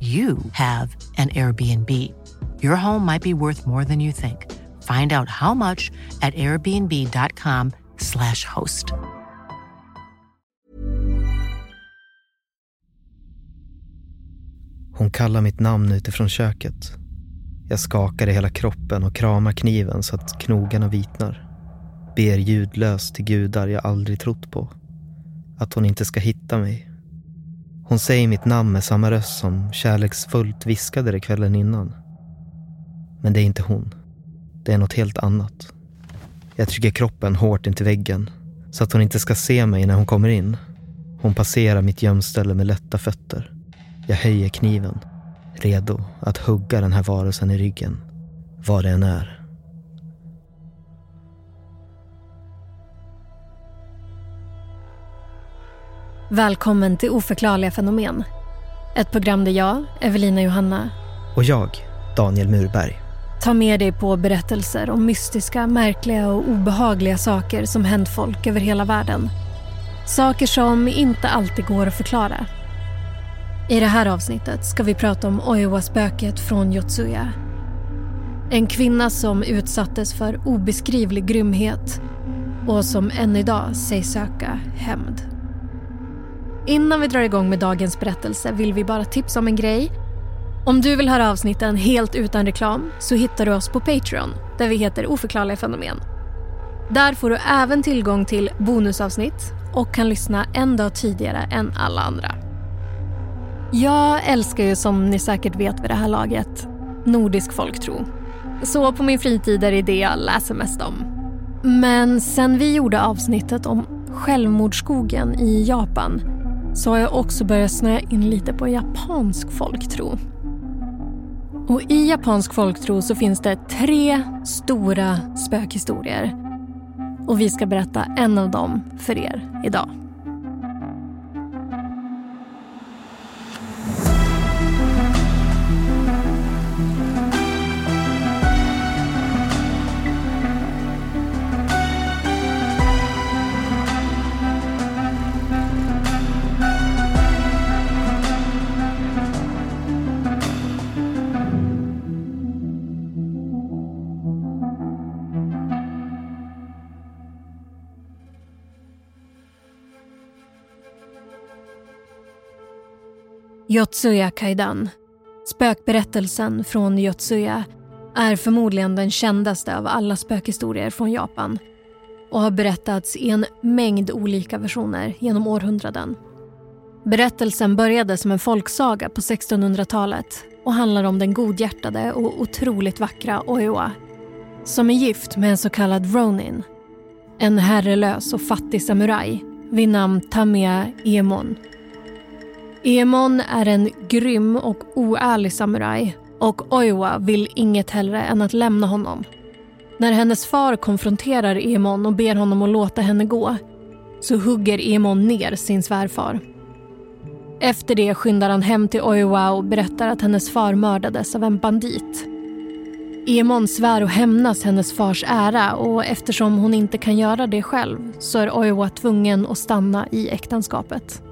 you have an Airbnb. Your home might be worth more than you think. Find out how much at airbnb.com/slash host. Hon kallar mitt namn utifrån köket. Jag skakar i hela kroppen och kramar kniven så att knogarna vitnar. Ber ljudlöst till gudar jag aldrig trott på. Att hon inte ska hitta mig. Hon säger mitt namn med samma röst som kärleksfullt viskade det kvällen innan. Men det är inte hon. Det är något helt annat. Jag trycker kroppen hårt intill väggen så att hon inte ska se mig när hon kommer in. Hon passerar mitt gömställe med lätta fötter. Jag höjer kniven, redo att hugga den här varelsen i ryggen. Vad det än är. Välkommen till Oförklarliga fenomen. Ett program där jag, Evelina Johanna, Och jag, Daniel Murberg. tar med dig på berättelser om mystiska, märkliga och obehagliga saker som hänt folk över hela världen. Saker som inte alltid går att förklara. I det här avsnittet ska vi prata om Oiwa-spöket från Yotsuya. En kvinna som utsattes för obeskrivlig grymhet och som än idag sägs söka hämnd. Innan vi drar igång med dagens berättelse vill vi bara tipsa om en grej. Om du vill höra avsnitten helt utan reklam så hittar du oss på Patreon där vi heter Oförklarliga fenomen. Där får du även tillgång till bonusavsnitt och kan lyssna en dag tidigare än alla andra. Jag älskar ju som ni säkert vet vid det här laget nordisk folktro. Så på min fritid är det det jag läser mest om. Men sen vi gjorde avsnittet om självmordsskogen i Japan så har jag också börjat snöa in lite på japansk folktro. Och I japansk folktro så finns det tre stora spökhistorier. Och vi ska berätta en av dem för er idag. Yotsuya Kaidan, spökberättelsen från Yotsuya, är förmodligen den kändaste av alla spökhistorier från Japan och har berättats i en mängd olika versioner genom århundraden. Berättelsen började som en folksaga på 1600-talet och handlar om den godhjärtade och otroligt vackra Oiwa som är gift med en så kallad ronin, en herrelös och fattig samuraj vid namn Tamiya Emon Emon är en grym och oärlig samuraj och Oiwa vill inget hellre än att lämna honom. När hennes far konfronterar Emon och ber honom att låta henne gå så hugger Emon ner sin svärfar. Efter det skyndar han hem till Oiwa och berättar att hennes far mördades av en bandit. Emon svär att hämnas hennes fars ära och eftersom hon inte kan göra det själv så är Oiwa tvungen att stanna i äktenskapet.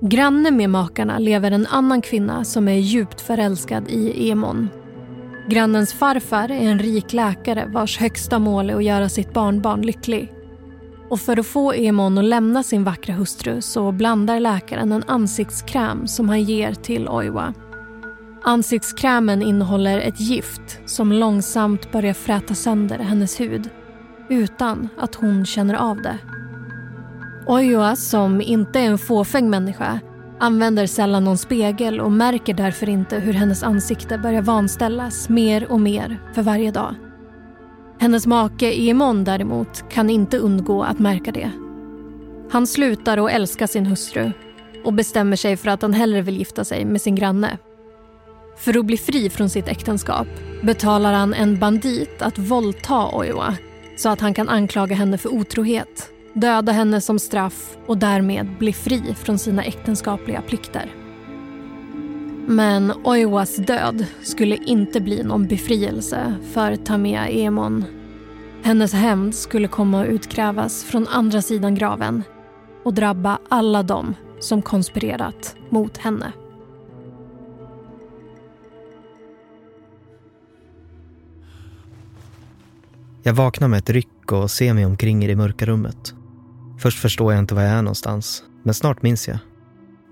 Granne med makarna lever en annan kvinna som är djupt förälskad i Emon. Grannens farfar är en rik läkare vars högsta mål är att göra sitt barnbarn lycklig. Och för att få Emon att lämna sin vackra hustru så blandar läkaren en ansiktskräm som han ger till Oiwa. Ansiktskrämen innehåller ett gift som långsamt börjar fräta sönder hennes hud utan att hon känner av det. Ojoa, som inte är en fåfäng människa, använder sällan någon spegel och märker därför inte hur hennes ansikte börjar vanställas mer och mer för varje dag. Hennes make Emon däremot kan inte undgå att märka det. Han slutar att älska sin hustru och bestämmer sig för att han hellre vill gifta sig med sin granne. För att bli fri från sitt äktenskap betalar han en bandit att våldta Ojoa så att han kan anklaga henne för otrohet, döda henne som straff och därmed bli fri från sina äktenskapliga plikter. Men Oiwas död skulle inte bli någon befrielse för Tamia Emon. Hennes hämnd skulle komma att utkrävas från andra sidan graven och drabba alla dem som konspirerat mot henne. Jag vaknar med ett ryck och ser mig omkring i det mörka rummet. Först förstår jag inte var jag är någonstans, men snart minns jag.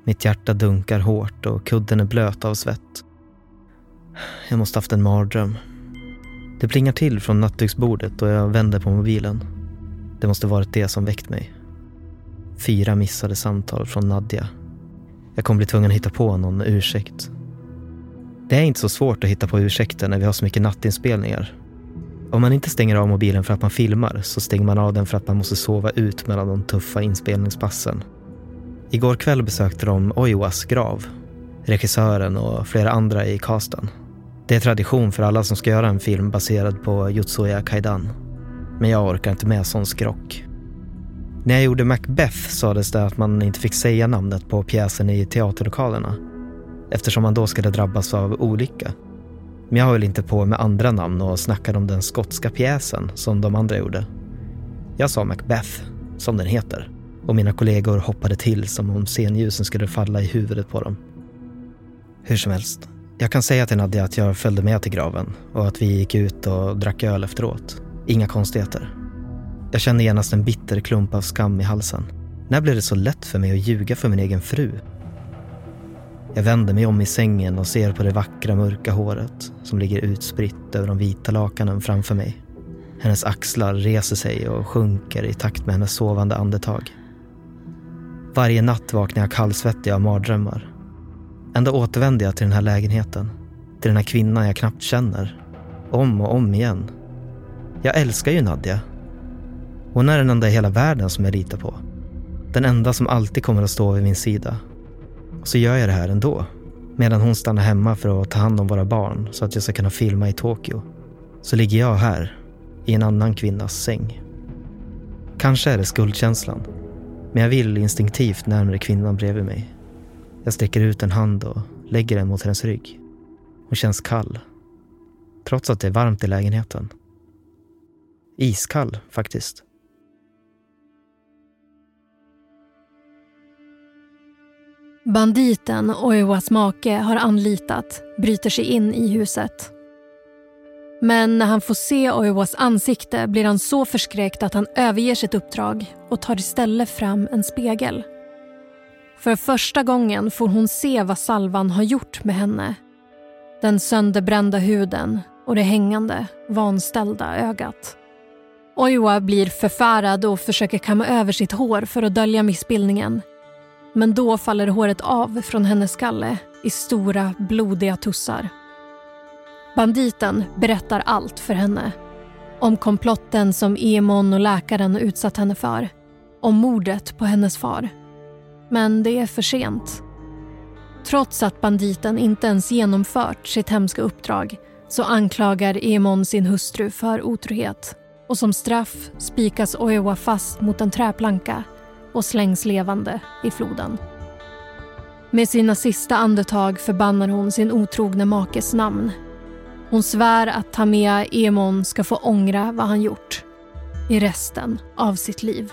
Mitt hjärta dunkar hårt och kudden är blöt av svett. Jag måste haft en mardröm. Det plingar till från nattduksbordet och jag vänder på mobilen. Det måste varit det som väckt mig. Fyra missade samtal från Nadja. Jag kommer bli tvungen att hitta på någon ursäkt. Det är inte så svårt att hitta på ursäkter när vi har så mycket nattinspelningar. Om man inte stänger av mobilen för att man filmar så stänger man av den för att man måste sova ut mellan de tuffa inspelningspassen. Igår kväll besökte de Oiwas grav. Regissören och flera andra i casten. Det är tradition för alla som ska göra en film baserad på Jutsuya Kaidan. Men jag orkar inte med sån skrock. När jag gjorde Macbeth sades det att man inte fick säga namnet på pjäsen i teaterlokalerna eftersom man då skulle drabbas av olycka. Men jag höll inte på med andra namn och snackade om den skotska pjäsen som de andra gjorde. Jag sa Macbeth, som den heter och mina kollegor hoppade till som om scenljusen skulle falla i huvudet på dem. Hur som helst, jag kan säga till Nadja att jag följde med till graven och att vi gick ut och drack öl efteråt. Inga konstigheter. Jag kände genast en bitter klump av skam i halsen. När blev det så lätt för mig att ljuga för min egen fru? Jag vänder mig om i sängen och ser på det vackra mörka håret som ligger utspritt över de vita lakanen framför mig. Hennes axlar reser sig och sjunker i takt med hennes sovande andetag. Varje natt vaknar jag kallsvettig av mardrömmar. Ändå återvänder jag till den här lägenheten. Till den här kvinnan jag knappt känner. Om och om igen. Jag älskar ju Nadja. Hon är den enda i hela världen som jag litar på. Den enda som alltid kommer att stå vid min sida. Och så gör jag det här ändå. Medan hon stannar hemma för att ta hand om våra barn så att jag ska kunna filma i Tokyo. Så ligger jag här, i en annan kvinnas säng. Kanske är det skuldkänslan. Men jag vill instinktivt närmare kvinnan bredvid mig. Jag sträcker ut en hand och lägger den mot hennes rygg. Hon känns kall. Trots att det är varmt i lägenheten. Iskall, faktiskt. Banditen Oiwas make har anlitat bryter sig in i huset. Men när han får se Oiwas ansikte blir han så förskräckt att han överger sitt uppdrag och tar istället fram en spegel. För första gången får hon se vad salvan har gjort med henne. Den sönderbrända huden och det hängande, vanställda ögat. Oiwa blir förfärad och försöker kamma över sitt hår för att dölja missbildningen. Men då faller håret av från hennes skalle i stora, blodiga tussar. Banditen berättar allt för henne. Om komplotten som Emon och läkaren utsatt henne för. Om mordet på hennes far. Men det är för sent. Trots att banditen inte ens genomfört sitt hemska uppdrag så anklagar Emon sin hustru för otrohet och som straff spikas Oiwa fast mot en träplanka och slängs levande i floden. Med sina sista andetag förbannar hon sin otrogne makes namn. Hon svär att Tamea Emon ska få ångra vad han gjort i resten av sitt liv.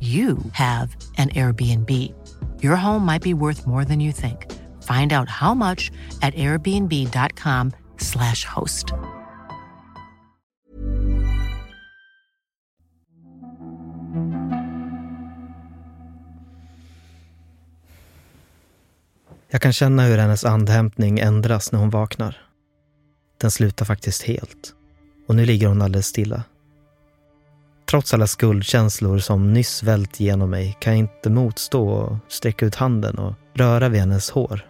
you have an Airbnb. Your home might be worth more than you think. Find out how much at airbnb.com/slash host. Jag kan känna hur hennes andhämtning ändras när hon vaknar. Den slutar faktiskt helt. Och nu ligger hon alldeles stilla. Trots alla skuldkänslor som nyss vält genom mig kan jag inte motstå och sträcka ut handen och röra vid hennes hår.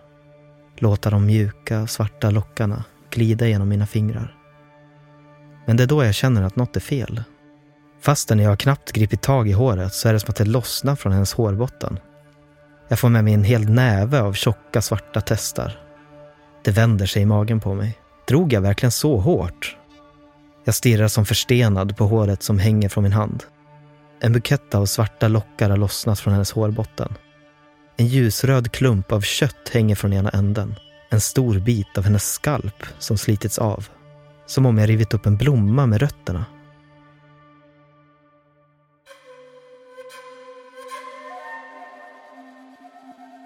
Låta de mjuka, svarta lockarna glida genom mina fingrar. Men det är då jag känner att något är fel. Fastän jag knappt gripit tag i håret så är det som att det lossnar från hennes hårbotten. Jag får med mig en hel näve av tjocka svarta testar. Det vänder sig i magen på mig. Drog jag verkligen så hårt? Jag stirrar som förstenad på håret som hänger från min hand. En bukett av svarta lockar har lossnat från hennes hårbotten. En ljusröd klump av kött hänger från ena änden. En stor bit av hennes skalp som slitits av. Som om jag rivit upp en blomma med rötterna.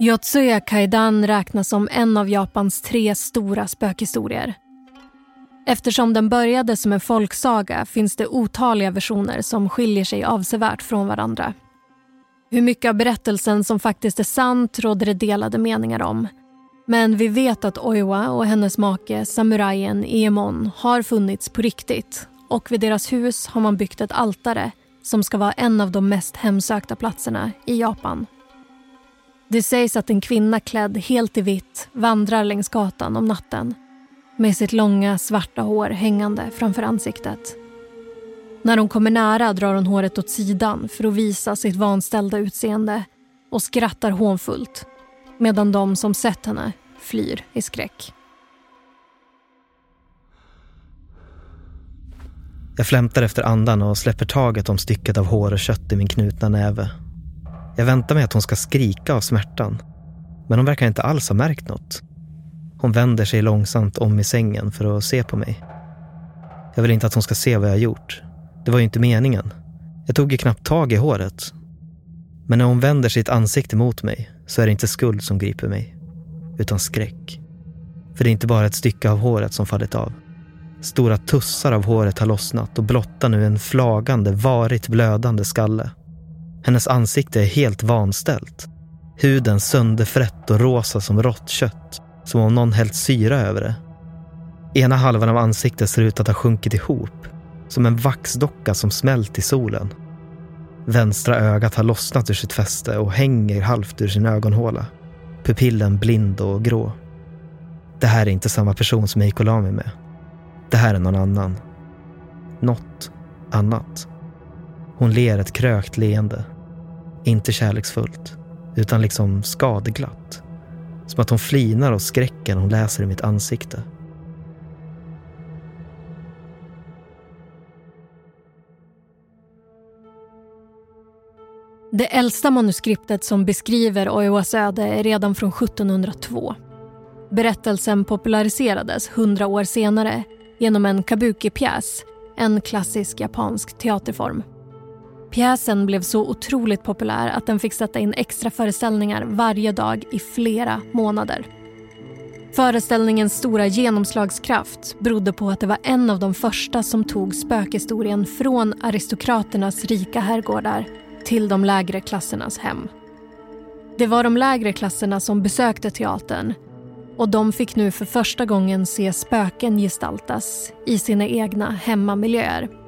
Yotsuya Kaidan räknas som en av Japans tre stora spökhistorier. Eftersom den började som en folksaga finns det otaliga versioner som skiljer sig avsevärt från varandra. Hur mycket av berättelsen som faktiskt är sant råder det delade meningar om. Men vi vet att Oiwa och hennes make, samurajen Emon, har funnits på riktigt och vid deras hus har man byggt ett altare som ska vara en av de mest hemsökta platserna i Japan. Det sägs att en kvinna klädd helt i vitt vandrar längs gatan om natten med sitt långa svarta hår hängande framför ansiktet. När hon kommer nära drar hon håret åt sidan för att visa sitt vanställda utseende och skrattar hånfullt medan de som sett henne flyr i skräck. Jag flämtar efter andan och släpper taget om stycket av hår och kött i min knutna näve. Jag väntar mig att hon ska skrika av smärtan. Men hon verkar inte alls ha märkt något. Hon vänder sig långsamt om i sängen för att se på mig. Jag vill inte att hon ska se vad jag gjort. Det var ju inte meningen. Jag tog ju knappt tag i håret. Men när hon vänder sitt ansikte mot mig så är det inte skuld som griper mig, utan skräck. För det är inte bara ett stycke av håret som fallit av. Stora tussar av håret har lossnat och blottar nu en flagande, varigt blödande skalle. Hennes ansikte är helt vanställt. Huden sönderfrätt och rosa som rått kött. Som om någon hällt syra över det. Ena halvan av ansiktet ser ut att ha sjunkit ihop. Som en vaxdocka som smält i solen. Vänstra ögat har lossnat ur sitt fäste och hänger halvt ur sin ögonhåla. Pupillen blind och grå. Det här är inte samma person som jag gick och la mig med. Det här är någon annan. Något annat. Hon ler ett krökt leende. Inte kärleksfullt, utan liksom skadeglatt. Som att hon flinar av skräcken hon läser i mitt ansikte. Det äldsta manuskriptet som beskriver Oiwas öde är redan från 1702. Berättelsen populariserades hundra år senare genom en kabuki-pjäs, en klassisk japansk teaterform. Pjäsen blev så otroligt populär att den fick sätta in extra föreställningar varje dag i flera månader. Föreställningens stora genomslagskraft berodde på att det var en av de första som tog spökhistorien från aristokraternas rika herrgårdar till de lägre klassernas hem. Det var de lägre klasserna som besökte teatern och de fick nu för första gången se spöken gestaltas i sina egna hemmamiljöer.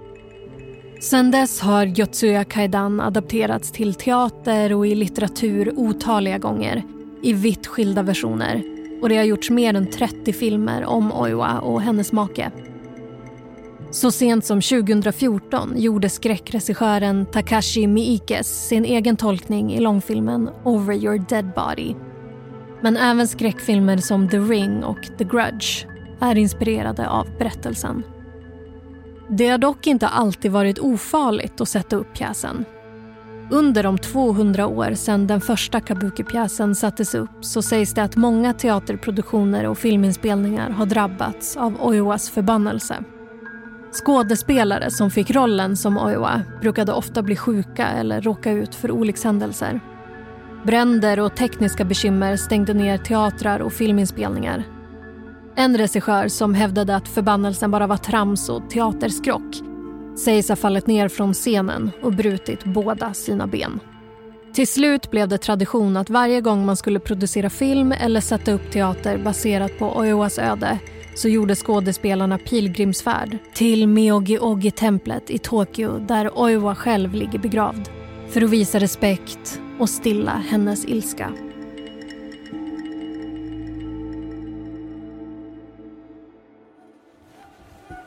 Sedan dess har Yotsuya Kaidan adapterats till teater och i litteratur otaliga gånger i vitt skilda versioner och det har gjorts mer än 30 filmer om Oiwa och hennes make. Så sent som 2014 gjorde skräckregissören Takashi Miikes sin egen tolkning i långfilmen Over your dead body. Men även skräckfilmer som The Ring och The Grudge är inspirerade av berättelsen. Det har dock inte alltid varit ofarligt att sätta upp pjäsen. Under de 200 år sedan den första kabuki-pjäsen sattes upp så sägs det att många teaterproduktioner och filminspelningar har drabbats av Oiwas förbannelse. Skådespelare som fick rollen som Oiwa brukade ofta bli sjuka eller råka ut för olyckshändelser. Bränder och tekniska bekymmer stängde ner teatrar och filminspelningar. En regissör som hävdade att förbannelsen bara var trams och teaterskrock sägs ha fallit ner från scenen och brutit båda sina ben. Till slut blev det tradition att varje gång man skulle producera film eller sätta upp teater baserat på Oiwas öde så gjorde skådespelarna pilgrimsfärd till Meogi-Ogi-templet i Tokyo där Oiwa själv ligger begravd för att visa respekt och stilla hennes ilska.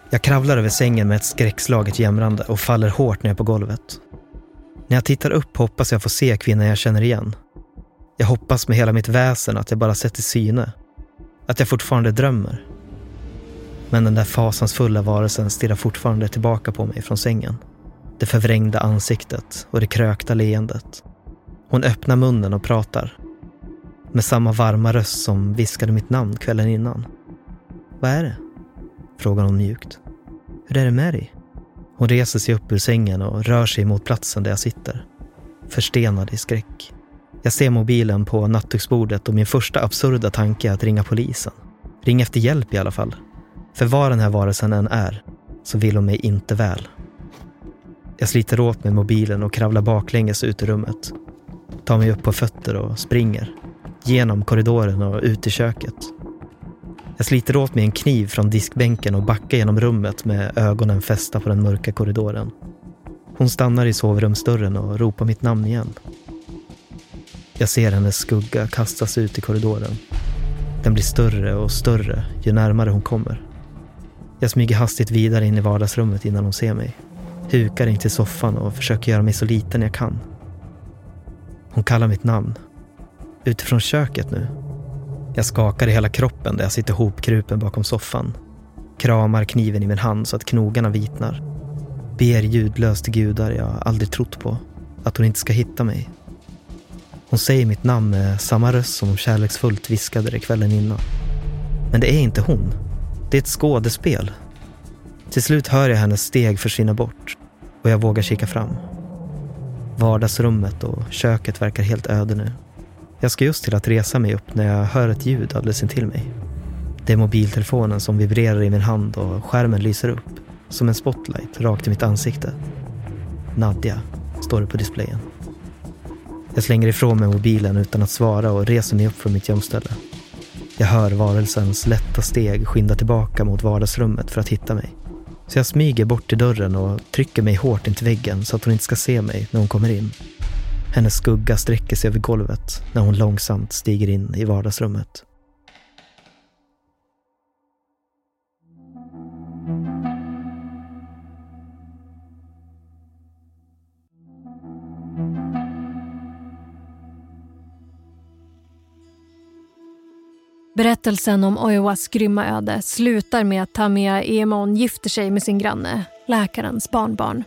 Jag kravlar över sängen med ett skräckslaget jämrande och faller hårt ner på golvet. När jag tittar upp hoppas jag få se kvinnan jag känner igen. Jag hoppas med hela mitt väsen att jag bara sett i syne. Att jag fortfarande drömmer. Men den där fasansfulla varelsen stirrar fortfarande tillbaka på mig från sängen. Det förvrängda ansiktet och det krökta leendet. Hon öppnar munnen och pratar. Med samma varma röst som viskade mitt namn kvällen innan. Vad är det? Frågar hon mjukt. Hur är det med dig? Hon reser sig upp ur sängen och rör sig mot platsen där jag sitter. Förstenad i skräck. Jag ser mobilen på nattduksbordet och min första absurda tanke är att ringa polisen. Ring efter hjälp i alla fall. För vad den här varelsen än är, så vill hon mig inte väl. Jag sliter åt mig mobilen och kravlar baklänges ut ur rummet. Tar mig upp på fötter och springer. Genom korridoren och ut i köket. Jag sliter åt mig en kniv från diskbänken och backar genom rummet med ögonen fästa på den mörka korridoren. Hon stannar i sovrumsdörren och ropar mitt namn igen. Jag ser hennes skugga kastas ut i korridoren. Den blir större och större ju närmare hon kommer. Jag smyger hastigt vidare in i vardagsrummet innan hon ser mig. Hukar in till soffan och försöker göra mig så liten jag kan. Hon kallar mitt namn. Utifrån köket nu. Jag skakar i hela kroppen där jag sitter hopkrupen bakom soffan. Kramar kniven i min hand så att knogarna vitnar. Ber ljudlöst till gudar jag aldrig trott på. Att hon inte ska hitta mig. Hon säger mitt namn med samma röst som hon kärleksfullt viskade det kvällen innan. Men det är inte hon. Det är ett skådespel. Till slut hör jag hennes steg försvinna bort och jag vågar kika fram. Vardagsrummet och köket verkar helt öde nu. Jag ska just till att resa mig upp när jag hör ett ljud alldeles intill mig. Det är mobiltelefonen som vibrerar i min hand och skärmen lyser upp som en spotlight rakt i mitt ansikte. Nadja, står det på displayen. Jag slänger ifrån mig mobilen utan att svara och reser mig upp från mitt gömställe. Jag hör varelsens lätta steg skynda tillbaka mot vardagsrummet för att hitta mig. Så jag smyger bort till dörren och trycker mig hårt intill väggen så att hon inte ska se mig när hon kommer in. Hennes skugga sträcker sig över golvet när hon långsamt stiger in i vardagsrummet. Berättelsen om Oiwas grymma öde slutar med att Tamia Emon gifter sig med sin granne, läkarens barnbarn.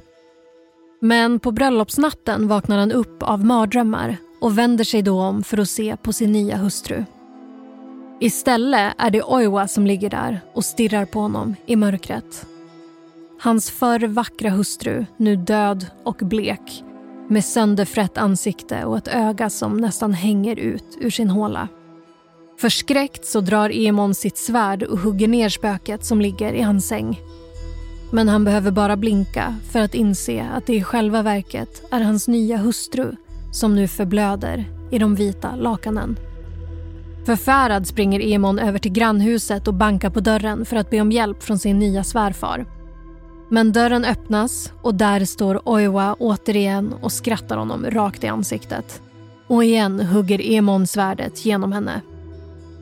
Men på bröllopsnatten vaknar han upp av mardrömmar och vänder sig då om för att se på sin nya hustru. Istället är det Oiwa som ligger där och stirrar på honom i mörkret. Hans förr vackra hustru, nu död och blek med sönderfrätt ansikte och ett öga som nästan hänger ut ur sin håla. Förskräckt så drar Emon sitt svärd och hugger ner spöket som ligger i hans säng. Men han behöver bara blinka för att inse att det i själva verket är hans nya hustru som nu förblöder i de vita lakanen. Förfärad springer Emon över till grannhuset och bankar på dörren för att be om hjälp från sin nya svärfar. Men dörren öppnas och där står Oiwa återigen och skrattar honom rakt i ansiktet. Och igen hugger Emon svärdet genom henne.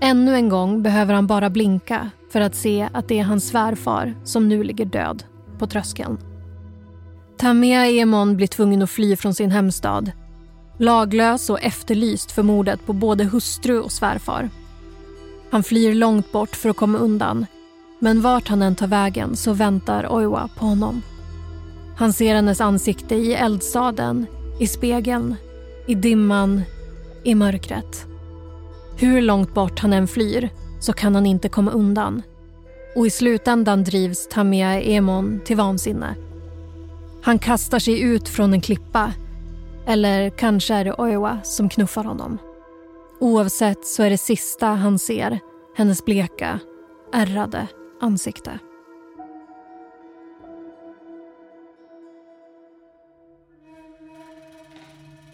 Ännu en gång behöver han bara blinka för att se att det är hans svärfar som nu ligger död på tröskeln. Tamea Emon blir tvungen att fly från sin hemstad. Laglös och efterlyst för mordet på både hustru och svärfar. Han flyr långt bort för att komma undan men vart han än tar vägen så väntar Oiwa på honom. Han ser hennes ansikte i eldstaden, i spegeln, i dimman, i mörkret. Hur långt bort han än flyr så kan han inte komma undan. Och i slutändan drivs Tamia Emon till vansinne. Han kastar sig ut från en klippa. Eller kanske är det Oiwa som knuffar honom. Oavsett så är det sista han ser hennes bleka, ärrade ansikte.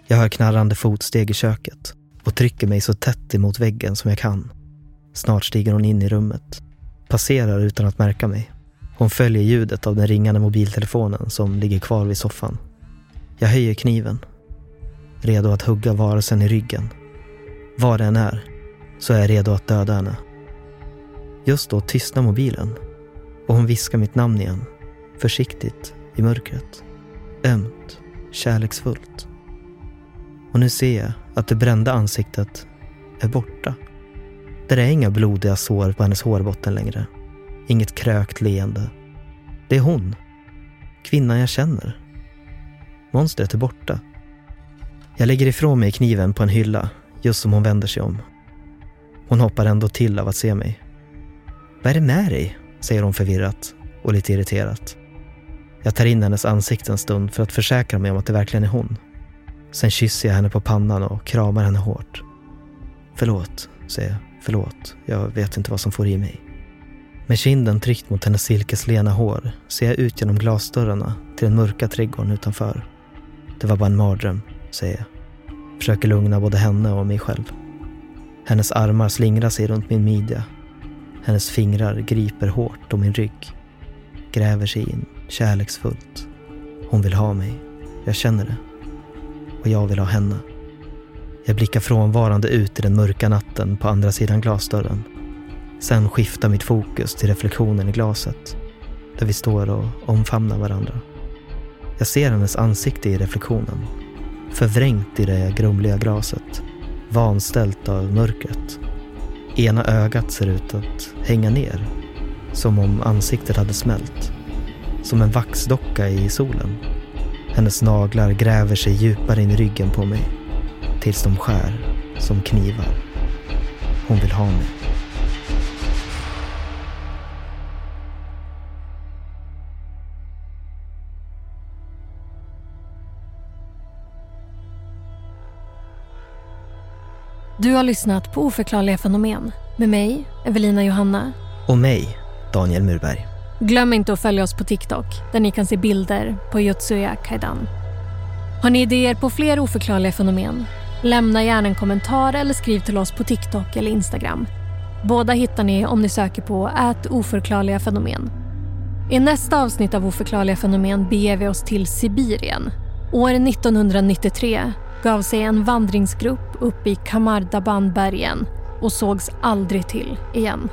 Jag hör knarrande fotsteg i köket och trycker mig så tätt emot väggen som jag kan. Snart stiger hon in i rummet. Passerar utan att märka mig. Hon följer ljudet av den ringande mobiltelefonen som ligger kvar vid soffan. Jag höjer kniven. Redo att hugga varelsen i ryggen. Vad det än är, så är jag redo att döda henne. Just då tystnar mobilen och hon viskar mitt namn igen. Försiktigt i mörkret. Ömt, kärleksfullt. Och nu ser jag att det brända ansiktet är borta. Där är inga blodiga sår på hennes hårbotten längre. Inget krökt leende. Det är hon. Kvinnan jag känner. Monstret är borta. Jag lägger ifrån mig kniven på en hylla just som hon vänder sig om. Hon hoppar ändå till av att se mig. Vad är det med dig? säger hon förvirrat och lite irriterat. Jag tar in hennes ansikte en stund för att försäkra mig om att det verkligen är hon. Sen kysser jag henne på pannan och kramar henne hårt. Förlåt, säger jag. Förlåt. Jag vet inte vad som får i mig. Med kinden tryckt mot hennes silkeslena hår ser jag ut genom glasdörrarna till den mörka trädgården utanför. Det var bara en mardröm, säger jag. Försöker lugna både henne och mig själv. Hennes armar slingrar sig runt min midja hennes fingrar griper hårt om min rygg. Gräver sig in kärleksfullt. Hon vill ha mig. Jag känner det. Och jag vill ha henne. Jag blickar frånvarande ut i den mörka natten på andra sidan glasdörren. Sen skiftar mitt fokus till reflektionen i glaset. Där vi står och omfamnar varandra. Jag ser hennes ansikte i reflektionen. Förvrängt i det grumliga glaset. Vanställt av mörkret. Ena ögat ser ut att hänga ner. Som om ansiktet hade smält. Som en vaxdocka i solen. Hennes naglar gräver sig djupare in i ryggen på mig. Tills de skär som knivar. Hon vill ha mig. Du har lyssnat på Oförklarliga fenomen med mig, Evelina Johanna. Och mig, Daniel Murberg. Glöm inte att följa oss på TikTok där ni kan se bilder på Yotsuya Kaidan. Har ni idéer på fler oförklarliga fenomen? Lämna gärna en kommentar eller skriv till oss på TikTok eller Instagram. Båda hittar ni om ni söker på ät oförklarliga fenomen. I nästa avsnitt av Oförklarliga fenomen beger vi oss till Sibirien. År 1993 gav sig en vandringsgrupp upp i Kamardabanbergen och sågs aldrig till igen.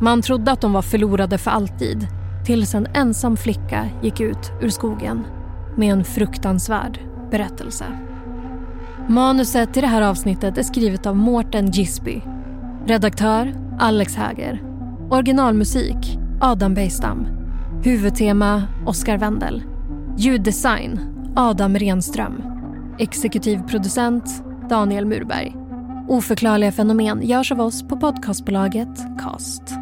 Man trodde att de var förlorade för alltid tills en ensam flicka gick ut ur skogen med en fruktansvärd berättelse. Manuset till det här avsnittet är skrivet av Mårten Gisby. Redaktör Alex Häger. Originalmusik Adam Bejstam. Huvudtema Oscar Wendel. Ljuddesign Adam Renström. Exekutiv producent Daniel Murberg. Oförklarliga fenomen görs av oss på podcastbolaget Cast.